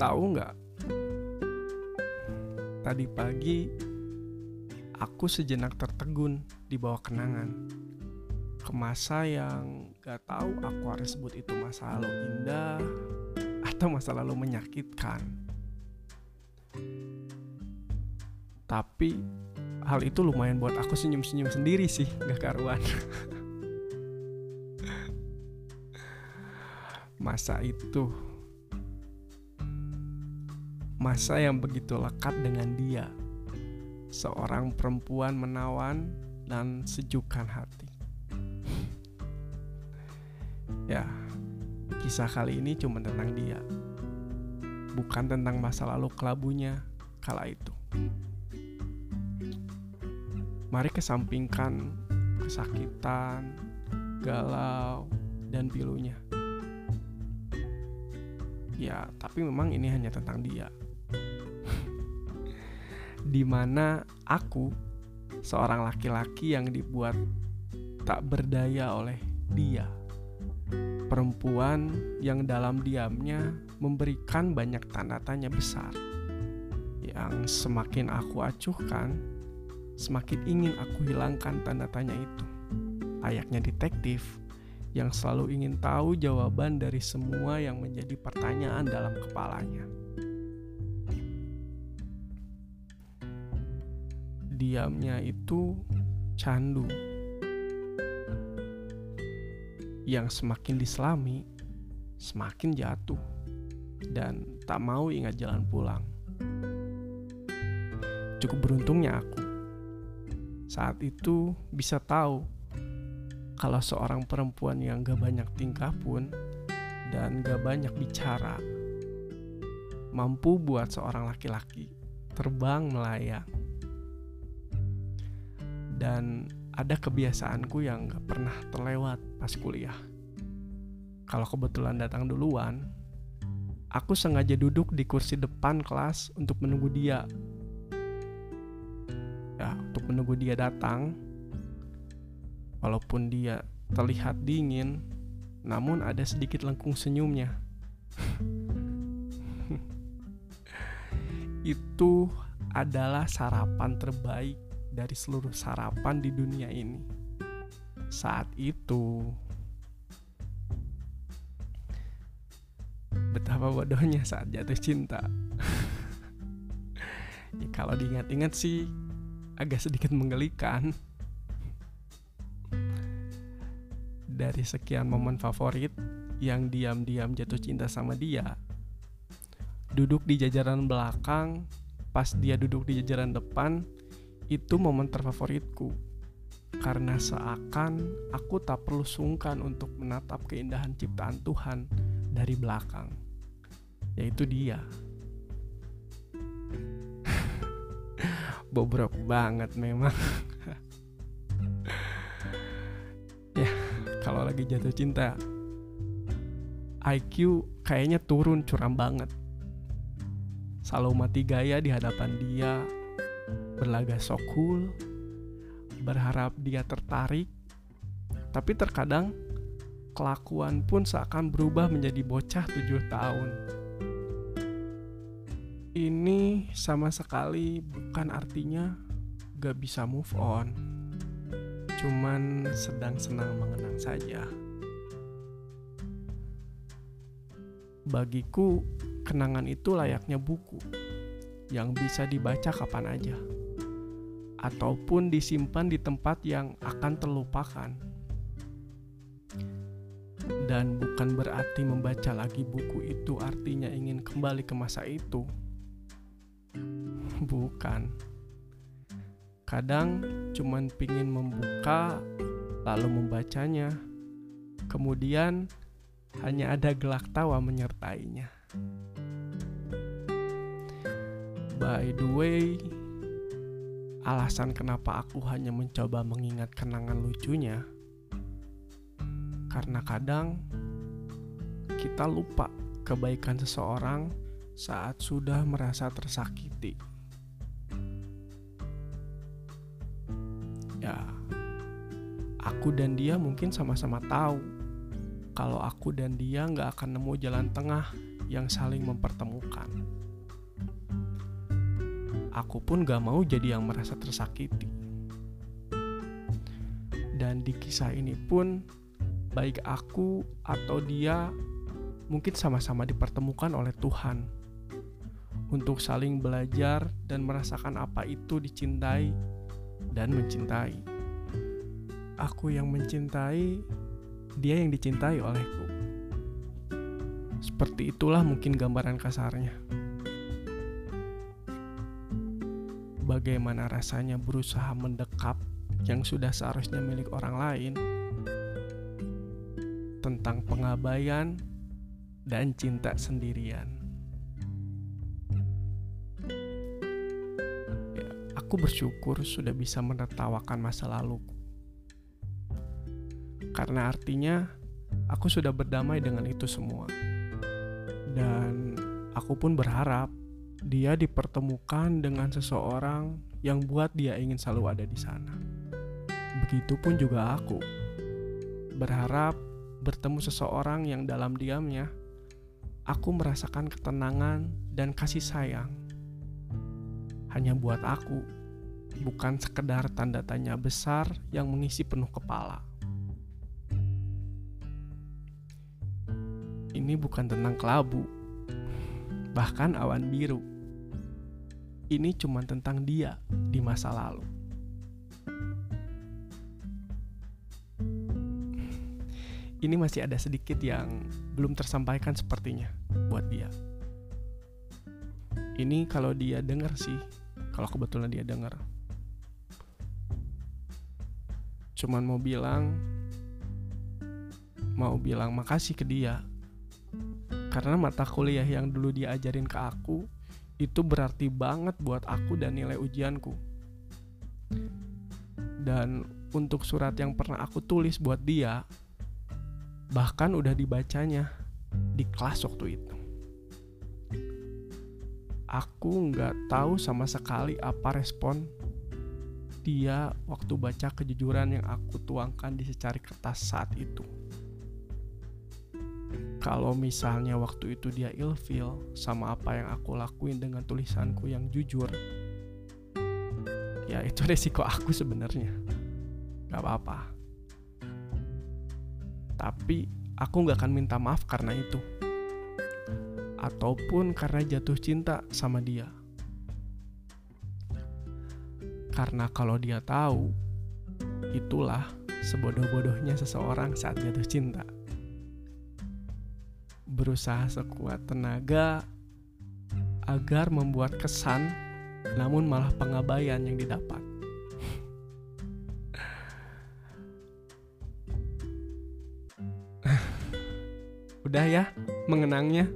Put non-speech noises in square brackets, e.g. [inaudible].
Tahu nggak? Tadi pagi aku sejenak tertegun di bawah kenangan ke masa yang gak tahu aku harus sebut itu masa lalu indah atau masa lalu menyakitkan. Tapi hal itu lumayan buat aku senyum-senyum sendiri sih, gak karuan. [laughs] masa itu masa yang begitu lekat dengan dia. Seorang perempuan menawan dan sejukkan hati. Ya kisah kali ini cuma tentang dia. Bukan tentang masa lalu kelabunya kala itu. Mari kesampingkan kesakitan galau dan pilunya. Ya tapi memang ini hanya tentang dia di mana aku seorang laki-laki yang dibuat tak berdaya oleh dia. Perempuan yang dalam diamnya memberikan banyak tanda tanya besar. Yang semakin aku acuhkan semakin ingin aku hilangkan tanda tanya itu. Layaknya detektif yang selalu ingin tahu jawaban dari semua yang menjadi pertanyaan dalam kepalanya. Diamnya itu candu. Yang semakin diselami, semakin jatuh dan tak mau ingat jalan pulang. Cukup beruntungnya aku. Saat itu bisa tahu kalau seorang perempuan yang gak banyak tingkah pun dan gak banyak bicara mampu buat seorang laki-laki terbang melayang dan ada kebiasaanku yang gak pernah terlewat pas kuliah. Kalau kebetulan datang duluan aku sengaja duduk di kursi depan kelas untuk menunggu dia. Ya untuk menunggu dia datang. Walaupun dia terlihat dingin, namun ada sedikit lengkung senyumnya. [laughs] Itu adalah sarapan terbaik dari seluruh sarapan di dunia ini. Saat itu, betapa bodohnya saat jatuh cinta. [laughs] ya, kalau diingat-ingat sih agak sedikit menggelikan. dari sekian momen favorit yang diam-diam jatuh cinta sama dia, duduk di jajaran belakang, pas dia duduk di jajaran depan, itu momen terfavoritku. Karena seakan aku tak perlu sungkan untuk menatap keindahan ciptaan Tuhan dari belakang, yaitu dia. [laughs] Bobrok banget memang. [laughs] kalau lagi jatuh cinta IQ kayaknya turun curam banget selalu mati gaya di hadapan dia berlaga so cool berharap dia tertarik tapi terkadang kelakuan pun seakan berubah menjadi bocah tujuh tahun ini sama sekali bukan artinya gak bisa move on cuman sedang senang mengenang saja. Bagiku, kenangan itu layaknya buku yang bisa dibaca kapan aja, ataupun disimpan di tempat yang akan terlupakan. Dan bukan berarti membaca lagi buku itu artinya ingin kembali ke masa itu. Bukan Kadang cuman pingin membuka lalu membacanya. Kemudian hanya ada gelak tawa menyertainya. By the way, alasan kenapa aku hanya mencoba mengingat kenangan lucunya karena kadang kita lupa kebaikan seseorang saat sudah merasa tersakiti. ya aku dan dia mungkin sama-sama tahu kalau aku dan dia nggak akan nemu jalan tengah yang saling mempertemukan. Aku pun gak mau jadi yang merasa tersakiti. Dan di kisah ini pun, baik aku atau dia mungkin sama-sama dipertemukan oleh Tuhan untuk saling belajar dan merasakan apa itu dicintai dan mencintai. Aku yang mencintai, dia yang dicintai olehku. Seperti itulah mungkin gambaran kasarnya. Bagaimana rasanya berusaha mendekap yang sudah seharusnya milik orang lain? Tentang pengabaian dan cinta sendirian. Aku bersyukur sudah bisa menertawakan masa lalu. Karena artinya aku sudah berdamai dengan itu semua. Dan aku pun berharap dia dipertemukan dengan seseorang yang buat dia ingin selalu ada di sana. Begitupun juga aku. Berharap bertemu seseorang yang dalam diamnya aku merasakan ketenangan dan kasih sayang hanya buat aku bukan sekedar tanda tanya besar yang mengisi penuh kepala. Ini bukan tentang kelabu, bahkan awan biru. Ini cuma tentang dia di masa lalu. Ini masih ada sedikit yang belum tersampaikan sepertinya buat dia. Ini kalau dia dengar sih, kalau kebetulan dia dengar. cuman mau bilang mau bilang makasih ke dia karena mata kuliah yang dulu diajarin ke aku itu berarti banget buat aku dan nilai ujianku dan untuk surat yang pernah aku tulis buat dia bahkan udah dibacanya di kelas waktu itu aku nggak tahu sama sekali apa respon dia waktu baca kejujuran yang aku tuangkan di secari kertas saat itu. Kalau misalnya waktu itu dia ilfil sama apa yang aku lakuin dengan tulisanku yang jujur, ya itu resiko aku sebenarnya. Gak apa-apa. Tapi aku gak akan minta maaf karena itu. Ataupun karena jatuh cinta sama dia karena kalau dia tahu, itulah sebodoh-bodohnya seseorang saat jatuh cinta. Berusaha sekuat tenaga agar membuat kesan, namun malah pengabaian yang didapat. [laughs] Udah ya mengenangnya.